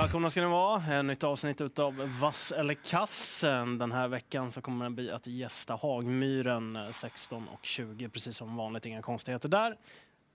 Välkomna ska ni vara. En nytt avsnitt av Vass eller kass. Eh, den här veckan så kommer det bli att gästa Hagmyren eh, 16 och 20. Precis som vanligt, inga konstigheter där.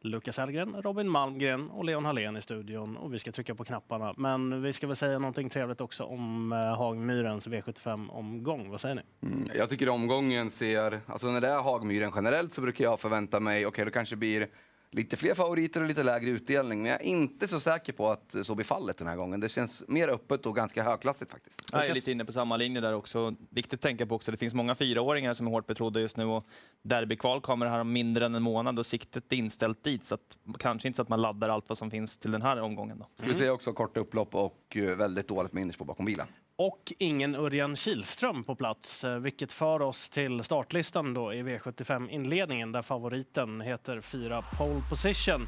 Lukas Hellgren, Robin Malmgren och Leon Hallén i studion och vi ska trycka på knapparna. Men vi ska väl säga någonting trevligt också om Hagmyrens V75-omgång. Vad säger ni? Mm, jag tycker omgången ser, alltså när det är Hagmyren generellt så brukar jag förvänta mig, okej okay, det kanske blir lite fler favoriter och lite lägre utdelning. Men jag är inte så säker på att så blir fallet den här gången. Det känns mer öppet och ganska högklassigt faktiskt. Jag är lite inne på samma linje där också. Viktigt att tänka på också, det finns många fyraåringar som är hårt betrodda just nu och derbykval kommer här om mindre än en månad och siktet är inställt dit. Så att, kanske inte så att man laddar allt vad som finns till den här omgången. Då. Ska vi se också korta upplopp och eh, väldigt dåligt med innerspår bakom bilen. Och ingen Örjan Kihlström på plats, eh, vilket för oss till startlistan då i V75-inledningen där favoriten heter 4 pole position.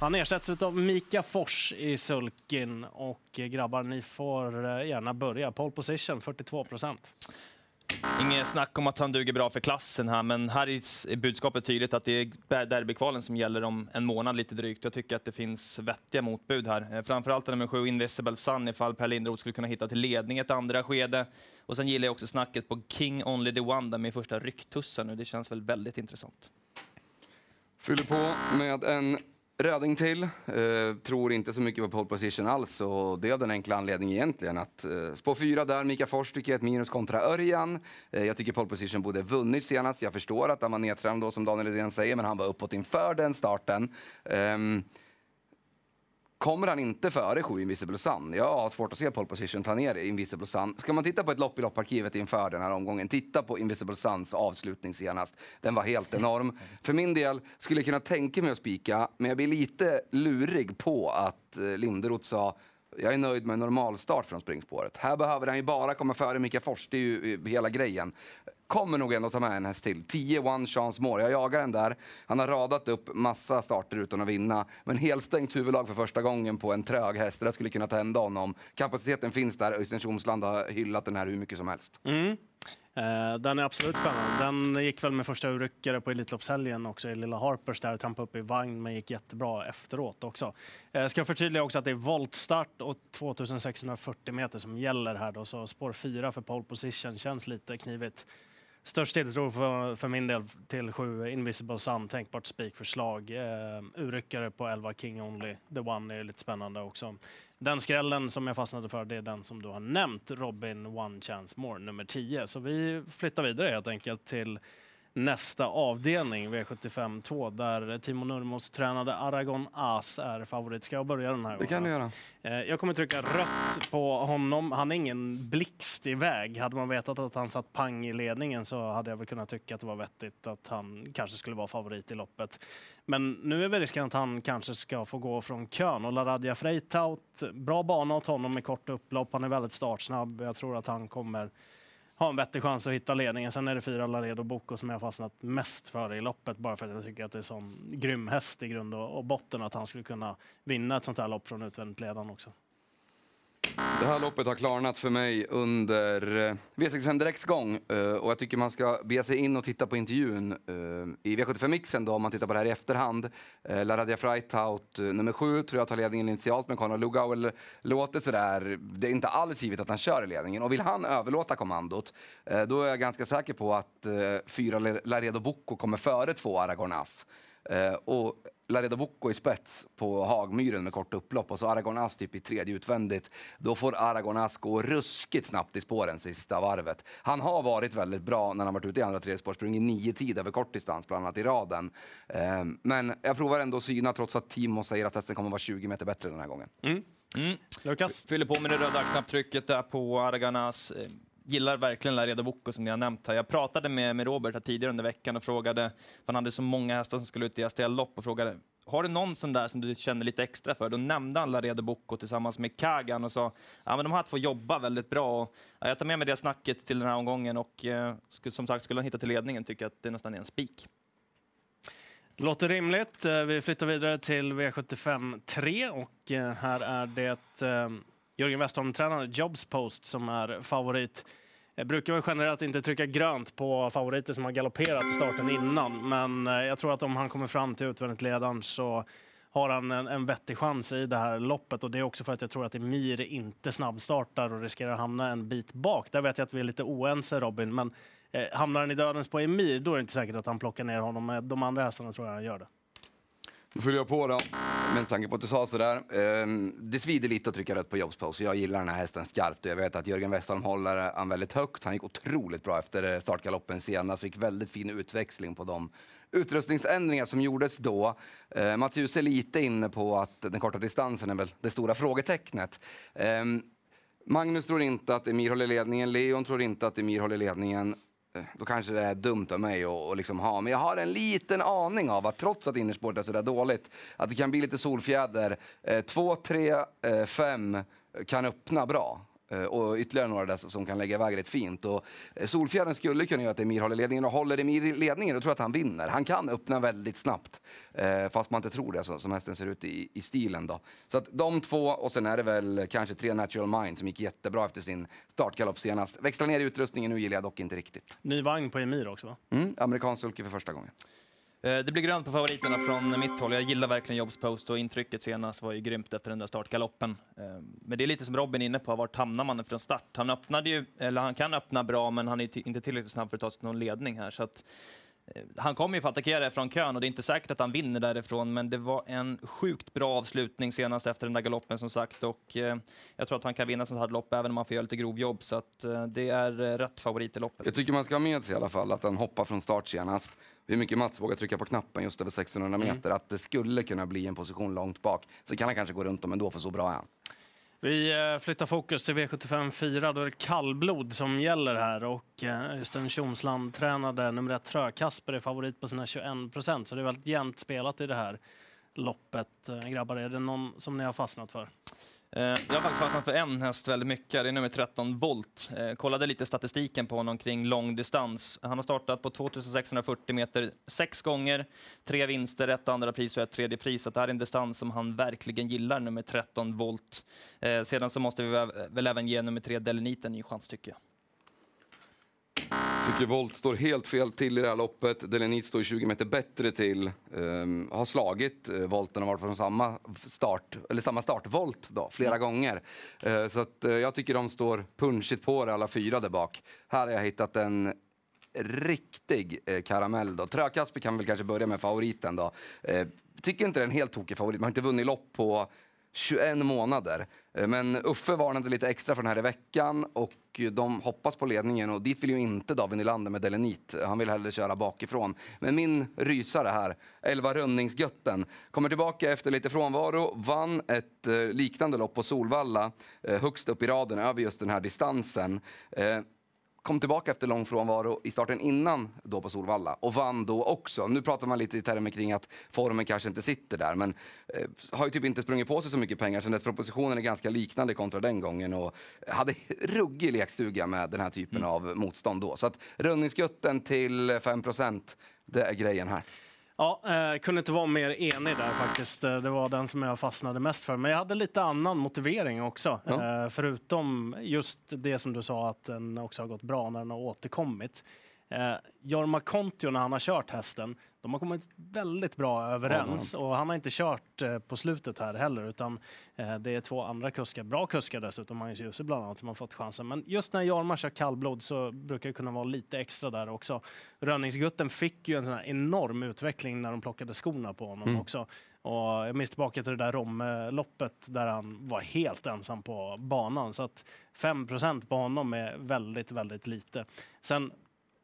Han ersätts av Mika Fors i sulkin och eh, grabbar, ni får eh, gärna börja. Pole position 42 procent. Inget snack om att han duger bra för klassen här, men här är budskapet tydligt att det är derbykvalen som gäller om en månad lite drygt. Jag tycker att det finns vettiga motbud här. Eh, framförallt nummer sju, Invisible Sun, ifall Per Lindroth skulle kunna hitta till ledning ett andra skede. Och sen gillar jag också snacket på King Only the One, där med första rycktussen nu. Det känns väl väldigt intressant. Fyller på med en Röding till. Eh, tror inte så mycket på pole position alls och det är av den enkla anledningen egentligen att eh, spår fyra där, Mika Fors tycker jag är ett minus kontra Örjan. Eh, jag tycker pole position borde vunnit senast. Jag förstår att han var nedträmd då som Daniel Redén säger, men han var uppåt inför den starten. Eh, Kommer han inte före 7 Invisible Sun? Jag har svårt att se pole position ta ner Invisible Sun. Ska man titta på ett lopp i lopparkivet inför den här omgången, titta på Invisible Suns avslutning senast. Den var helt enorm. För min del skulle jag kunna tänka mig att spika, men jag blir lite lurig på att eh, Linderoth sa jag är nöjd med en normalstart från springspåret. Här behöver han ju bara komma före Mika Fors, det är ju eh, hela grejen kommer nog ändå ta med en häst till. 10 one chance more. Jag jagar den där. Han har radat upp massa starter utan att vinna. Men helstängt huvudlag för första gången på en trög häst. Det skulle kunna tända honom. Kapaciteten finns där. Öystein Tjomsland har hyllat den här hur mycket som helst. Mm. Eh, den är absolut spännande. Den gick väl med första urryckare på Elitloppshelgen också i Lilla Harpers där, trampade upp i vagn men gick jättebra efteråt också. Eh, ska förtydliga också att det är voltstart och 2640 meter som gäller här då, så spår 4 för pole position känns lite knivigt. Störst tilltro för, för min del till sju Invisible Sun, tänkbart spikförslag. Eh, urryckare på 11 King Only, The One är lite spännande också. Den skrällen som jag fastnade för det är den som du har nämnt, Robin One Chance More, nummer 10. Så vi flyttar vidare helt enkelt till nästa avdelning, V75 2, där Timo Nurmos tränade Aragon As är favorit. Ska jag börja den här gången? Det kan du göra. Eh, jag kommer trycka rött på honom. Han är ingen blixt iväg. Hade man vetat att han satt pang i ledningen så hade jag väl kunnat tycka att det var vettigt att han kanske skulle vara favorit i loppet. Men nu är väl risken att han kanske ska få gå från kön. Och Laradja Freitaut, bra bana åt honom med kort upplopp. Han är väldigt startsnabb. Jag tror att han kommer ha en vettig chans att hitta ledningen. Sen är det fyra Laredo Boko som jag fastnat mest för i loppet bara för att jag tycker att det är sån grym häst i grund och, botten att han skulle kunna vinna ett sånt här lopp från utvändigt ledaren också. Det här loppet har klarnat för mig under eh, V65 Direkts gång eh, och jag tycker man ska be sig in och titta på intervjun eh, i V75-mixen då om man tittar på det här i efterhand. Laradia Freitaut, nummer sju tror jag tar ledningen initialt men Conor Lugauer låter sådär. Det är inte alls givet att han kör i ledningen och vill han överlåta kommandot då är jag ganska säker på att fyra Laredo Bocco kommer före två Aragonas. och Laredo Bocco i spets på Hagmyren med kort upplopp och så Aragonas typ i tredje utvändigt. Då får Aragonas gå ruskigt snabbt i spåren sista varvet. Han har varit väldigt bra när han varit ute i andra tredje spår, sprungit nio tid över kort distans, bland annat i raden. Ehm, men jag provar ändå att syna trots att Timo säger att hästen kommer vara 20 meter bättre den här gången. Mm. Mm. Lukas? Fyller på med det röda knapptrycket där på Aragonas gillar verkligen Laredo Bocco som ni har nämnt här. Jag pratade med, med Robert tidigare under veckan och frågade, för han hade så många hästar som skulle ut i STL-lopp och frågade har du någon sån där som du känner lite extra för? Då nämnde han Laredo Bocco tillsammans med Kagan och sa ja, men de här två jobbar väldigt bra. Och, ja, jag tar med mig det snacket till den här omgången och eh, som sagt, skulle han hitta till ledningen tycker jag att det nästan är en spik. Låter rimligt. Eh, vi flyttar vidare till V75 3 och eh, här är det eh, Jörgen Westholm-tränaren Jobs Post som är favorit. Jag brukar väl generellt inte trycka grönt på favoriter som har galopperat i starten innan, men eh, jag tror att om han kommer fram till utvändigt ledaren så har han en, en vettig chans i det här loppet. Och det är också för att jag tror att Emir inte snabbstartar och riskerar att hamna en bit bak. Där vet jag att vi är lite oense Robin, men eh, hamnar han i dödens på Emir, då är det inte säkert att han plockar ner honom. Med de andra hästarna tror jag han gör det. Fyller jag på då, med tanke på att du sa sådär. Eh, det svider lite att trycka rött på jobbspaus. Jag gillar den här hästen skarpt. Jag vet att Jörgen Westholm håller han väldigt högt. Han gick otroligt bra efter eh, startgaloppen senast. Fick väldigt fin utväxling på de utrustningsändringar som gjordes då. Eh, Mats Ljus är lite inne på att den korta distansen är väl det stora frågetecknet. Eh, Magnus tror inte att Emir håller ledningen. Leon tror inte att Emir håller ledningen. Eh, då kanske det är dumt av mig att liksom ha. Men jag har en liten aning av att trots att innerspåret är så där dåligt, att det kan bli lite solfjäder. Eh, två, tre, eh, fem kan öppna bra. Eh, och ytterligare några där som kan lägga iväg rätt fint. Och eh, Solfjärden skulle kunna göra att Emir håller ledningen och håller Emir ledningen då tror jag att han vinner. Han kan öppna väldigt snabbt, eh, fast man inte tror det som, som hästen ser ut i, i stilen. Då. Så att de två och sen är det väl kanske tre Natural Mind som gick jättebra efter sin startgalopp senast. Växla ner utrustningen nu gillar jag dock inte riktigt. Ny vagn på Emir också va? Mm, amerikansk sulke för första gången. Eh, det blir grönt på favoriterna från mitt håll. Jag gillar verkligen Jobs post och intrycket senast var ju grymt efter den där startgaloppen. Eh, men det är lite som Robin är inne på, vart hamnar man från start? Han öppnade ju, eller han kan öppna bra, men han är inte tillräckligt snabb för att ta sig till någon ledning här. Så att, han kommer ju få attackera från kön och det är inte säkert att han vinner därifrån, men det var en sjukt bra avslutning senast efter den där galoppen som sagt och jag tror att han kan vinna sånt här lopp även om han får göra lite grovjobb så att det är rätt favorit i loppet. Jag tycker man ska ha med sig i alla fall att han hoppar från start senast hur mycket Mats vågar trycka på knappen just över 1600 mm. meter, mm. att det skulle kunna bli en position långt bak. Så kan han kanske gå runt dem ändå, för så bra är han. Vi eh, flyttar fokus till V75 4. Då är det kallblod som gäller här. Och eh, just Tjomsland-tränade nummer ett Trö-Kasper är favorit på sina 21 procent. Så det är väldigt jämnt spelat i det här loppet. Eh, grabbar, är det någon som ni har fastnat för? Eh, jag har faktiskt fastnat för en häst väldigt mycket. Det är nummer 13 Volt. Eh, kollade lite statistiken på honom kring långdistans. Han har startat på 2640 meter sex gånger, tre vinster, ett andra pris och ett tredje pris. Så det här är en distans som han verkligen gillar, nummer 13 Volt. Eh, sedan så måste vi väl även ge nummer 3 Delenit en ny chans tycker jag. Tycker Volt står helt fel till i det här loppet. Delenit står 20 meter bättre till. Um, har slagit uh, volten och varit från samma start, eller samma startvolt då, flera mm. gånger. Uh, så att, uh, jag tycker de står punchigt på det alla fyra där bak. Här har jag hittat en riktig eh, karamell. Då. Trökasper kan väl kanske börja med favoriten. Då. Tycker inte det är en helt tokig favorit. Man har inte vunnit lopp på 21 månader. Eh, men Uffe varnade lite extra för den här i veckan och de hoppas på ledningen och dit vill ju inte David Nylander med Delenit. Han vill hellre köra bakifrån. Men min rysare här, 11 Rönningsgötten, kommer tillbaka efter lite frånvaro, vann ett eh, liknande lopp på Solvalla, eh, högst upp i raden över just den här distansen kom tillbaka efter lång frånvaro i starten innan då på Solvalla och vann då också. Nu pratar man lite i termer kring att formen kanske inte sitter där men eh, har ju typ inte sprungit på sig så mycket pengar sen dess propositionen är ganska liknande kontra den gången och hade ruggig lekstuga med den här typen mm. av motstånd då. Så att rundningsgutten till 5 det är grejen här. Ja, eh, kunde inte vara mer enig där faktiskt. Eh, det var den som jag fastnade mest för. Men jag hade lite annan motivering också. Ja. Eh, förutom just det som du sa att den också har gått bra när den har återkommit. Eh, Jorma Kontio när han har kört hästen, de har kommit väldigt bra överens och han har inte kört eh, på slutet här heller utan eh, det är två andra kuskar, bra kuskar dessutom, Magnus Djuse bland annat som har fått chansen. Men just när Jorma kör kallblod så brukar det kunna vara lite extra där också. Rönningsgutten fick ju en sån enorm utveckling när de plockade skorna på honom mm. också. Och jag minns tillbaka till det där Romme-loppet där han var helt ensam på banan. Så att 5 på honom är väldigt, väldigt lite. Sen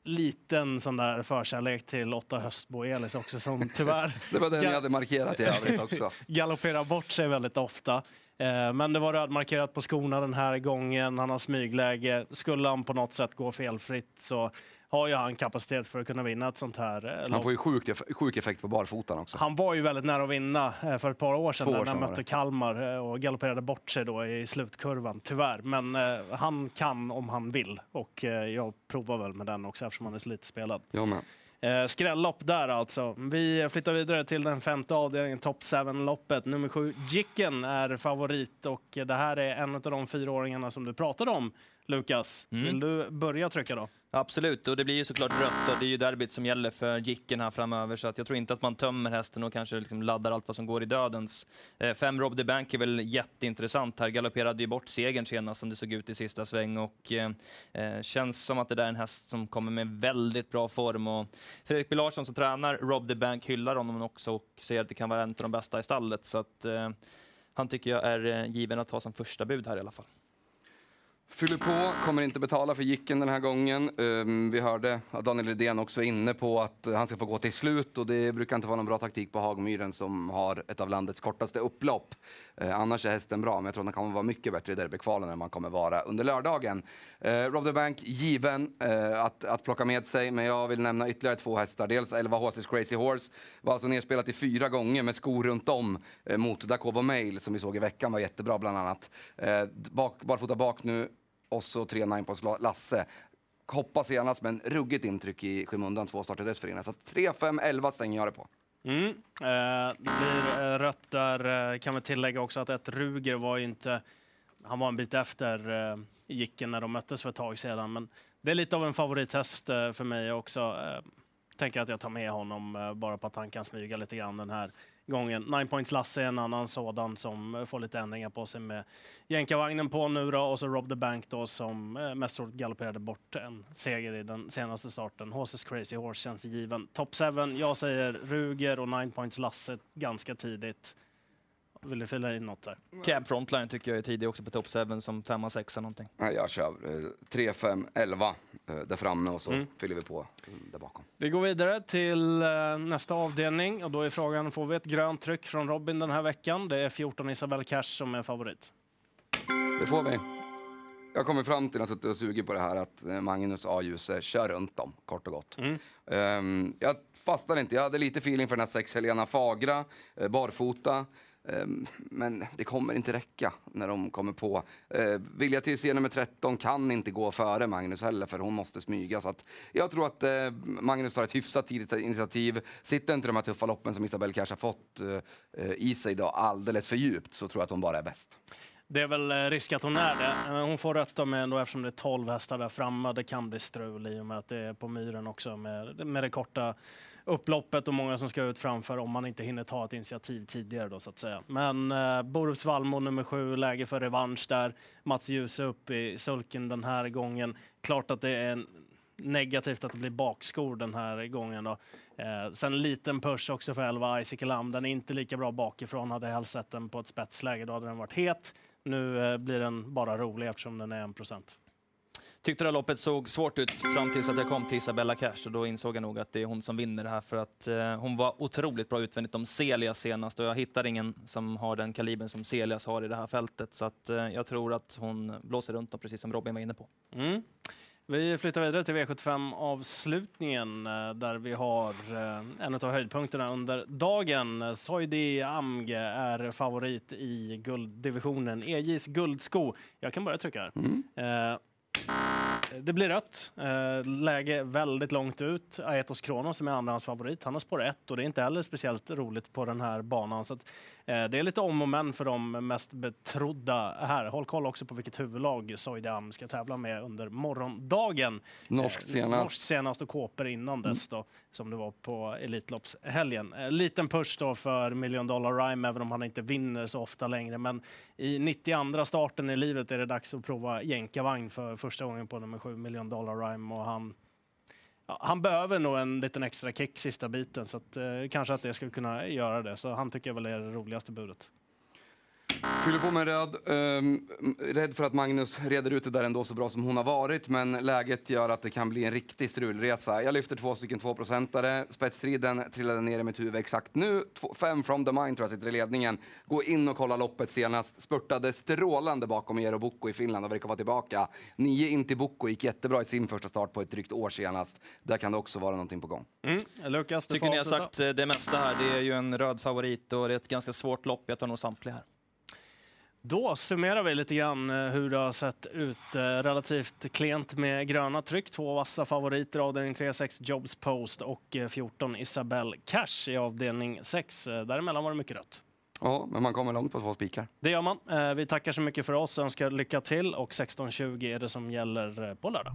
liten sån där förkärlek till Lotta Höstbo Elis också som tyvärr... det var den jag hade markerat i övrigt också. galopperar bort sig väldigt ofta. Eh, men det var rödmarkerat på skorna den här gången. Han har smygläge. Skulle han på något sätt gå felfritt så har ju han kapacitet för att kunna vinna ett sånt här eh, lopp. Han får ju sjuk, sjuk effekt på barfotan också. Han var ju väldigt nära att vinna eh, för ett par år sedan, år när han mötte Kalmar eh, och galopperade bort sig då i slutkurvan, tyvärr. Men eh, han kan om han vill och eh, jag provar väl med den också eftersom han är så lite spelad. Jag med. Eh, skrällopp där alltså. Vi flyttar vidare till den femte avdelningen, Top 7-loppet. Nummer sju, Jicken är favorit och det här är en av de fyraåringarna som du pratade om Lukas, mm. vill du börja trycka då? Absolut, och det blir ju såklart rött och det är ju derbyt som gäller för Jicken här framöver så att jag tror inte att man tömmer hästen och kanske liksom laddar allt vad som går i dödens. Eh, fem Rob the Bank är väl jätteintressant här, galopperade ju bort segern senast som det såg ut i sista sväng och eh, eh, känns som att det där är en häst som kommer med väldigt bra form och Fredrik B Larsson som tränar Rob the Bank hyllar honom också och säger att det kan vara en av de bästa i stallet så att eh, han tycker jag är eh, given att ta som första bud här i alla fall. Fyller på, kommer inte betala för Jicken den här gången. Um, vi hörde att Daniel Redén också inne på att han ska få gå till slut och det brukar inte vara någon bra taktik på Hagmyren som har ett av landets kortaste upplopp. Uh, annars är hästen bra, men jag tror att den kommer vara mycket bättre i derbykvalen än man kommer vara under lördagen. Uh, Rob the Bank, given uh, att, att plocka med sig, men jag vill nämna ytterligare två hästar. Dels 11 HC's Crazy Horse, var alltså nedspelat i fyra gånger med skor runt om uh, mot Dakovo Mail som vi såg i veckan, var jättebra bland annat. Uh, bak, barfota bak nu och så tre nine points Lasse. Hoppas senast, men ruggigt intryck i skymundan två starter dessförinnan. Så 3, 5, 11 stänger jag det på. Mm. Eh, det blir eh, rött där. Eh, kan vi tillägga också att ett Ruger var ju inte... Han var en bit efter eh, Jicken när de möttes för ett tag sedan. Men det är lite av en favorithäst eh, för mig också. Eh, tänker att jag tar med honom eh, bara på att han kan smyga lite grann den här gången. Nine Points Lasse är en annan sådan som eh, får lite ändringar på sig med jänkarvagnen på nu då och så Rob the Bank då som eh, mest troligt galopperade bort en seger i den senaste starten. Horses Crazy Horse känns given. Top 7, jag säger Ruger och Nine Points Lasse ganska tidigt. Vill du fylla in något där? Cab Frontline tycker jag är tidig också på top 7 som 5 6 någonting. Nej, jag kör 3, 5, 11 där framme och så mm. fyller vi på där bakom. Vi går vidare till uh, nästa avdelning och då är frågan, får vi ett grönt tryck från Robin den här veckan? Det är 14 Isabel Cash som är favorit. Det får vi. Jag kommer fram till, när jag suttit och sugit på det här, att eh, Magnus A-Ljuse kör runt dem, kort och gott. Mm. Um, jag fastnade inte, jag hade lite feeling för den här sex Helena Fagra, uh, barfota. Ehm, men det kommer inte räcka när de kommer på. Ehm, vilja till scen nummer 13 kan inte gå före Magnus heller för hon måste smyga. Så att jag tror att ehm, Magnus tar ett hyfsat tidigt initiativ. Sitter inte de här tuffa loppen som Isabelle kanske har fått eh, i sig då alldeles för djupt så tror jag att hon bara är bäst. Det är väl eh, risk att hon är det. Eh, hon får rötta med ändå eftersom det är 12 hästar där framme. Det kan bli strul i och med att det är på myren också med, med det korta upploppet och många som ska ut framför om man inte hinner ta ett initiativ tidigare då så att säga. Men eh, Borups Vallmo nummer sju, läge för revansch där. Mats Djuse upp i sulken den här gången. Klart att det är negativt att det blir bakskor den här gången. Då. Eh, sen en liten push också för 11 Isaac Lam. Den är inte lika bra bakifrån. Hade helst sett den på ett spetsläge, då hade den varit het. Nu eh, blir den bara rolig eftersom den är 1 procent. Tyckte det här loppet såg svårt ut fram tills att jag kom till Isabella Cash och då insåg jag nog att det är hon som vinner det här för att eh, hon var otroligt bra utvändigt om Celias senast och jag hittar ingen som har den kalibern som Celias har i det här fältet så att eh, jag tror att hon blåser runt dem precis som Robin var inne på. Mm. Vi flyttar vidare till V75-avslutningen eh, där vi har eh, en av höjdpunkterna under dagen. Soidi Amge är favorit i gulddivisionen. EJs guldsko. Jag kan börja trycka här. Mm. Det blir rött. Eh, läge väldigt långt ut. Aetos Kronos som är andrahandsfavorit. Han har spår 1 och det är inte heller speciellt roligt på den här banan. Så att, det är lite om och men för de mest betrodda här. Håll koll också på vilket huvudlag Soidam ska tävla med under morgondagen. Norskt eh, senast. Norskt senast och Kåper innan dess då, som det var på Elitloppshelgen. Eh, liten push då för Million Dollar Rhyme även om han inte vinner så ofta längre. Men i 92 starten i livet är det dags att prova jänkarvagn för första gången på nummer 7, Million Dollar Rhyme. Och han, ja, han behöver nog en liten extra kick sista biten, så att, eh, kanske att det skulle kunna göra det. Så han tycker jag väl är det roligaste budet. Fyller på med röd. Um, rädd för att Magnus reder ut det där ändå så bra som hon har varit, men läget gör att det kan bli en riktig strulresa. Jag lyfter två stycken tvåprocentare. Spetsstriden trillade ner i mitt huvud exakt nu. Två, fem from the mind tror jag sitter i ledningen. Gå in och kolla loppet senast. Spurtade strålande bakom Eero Bukko i Finland och verkar vara tillbaka. Nio in till Bukko gick jättebra i sin första start på ett drygt år senast. Där kan det också vara någonting på gång. Mm. Lukas, Tycker ni har sagt eh, det mesta här. Det är ju en röd favorit och det är ett ganska svårt lopp. Jag tar nog samtliga här. Då summerar vi lite grann eh, hur det har sett ut. Eh, relativt klent med gröna tryck. Två vassa favoriter, avdelning 3, 6 Jobs Post och 14 eh, Isabelle Cash i avdelning 6. Däremellan var det mycket rött. Ja, men man kommer långt på två spikar. Det gör man. Vi tackar så mycket för oss, önskar lycka till och 16.20 är det som gäller på lördag.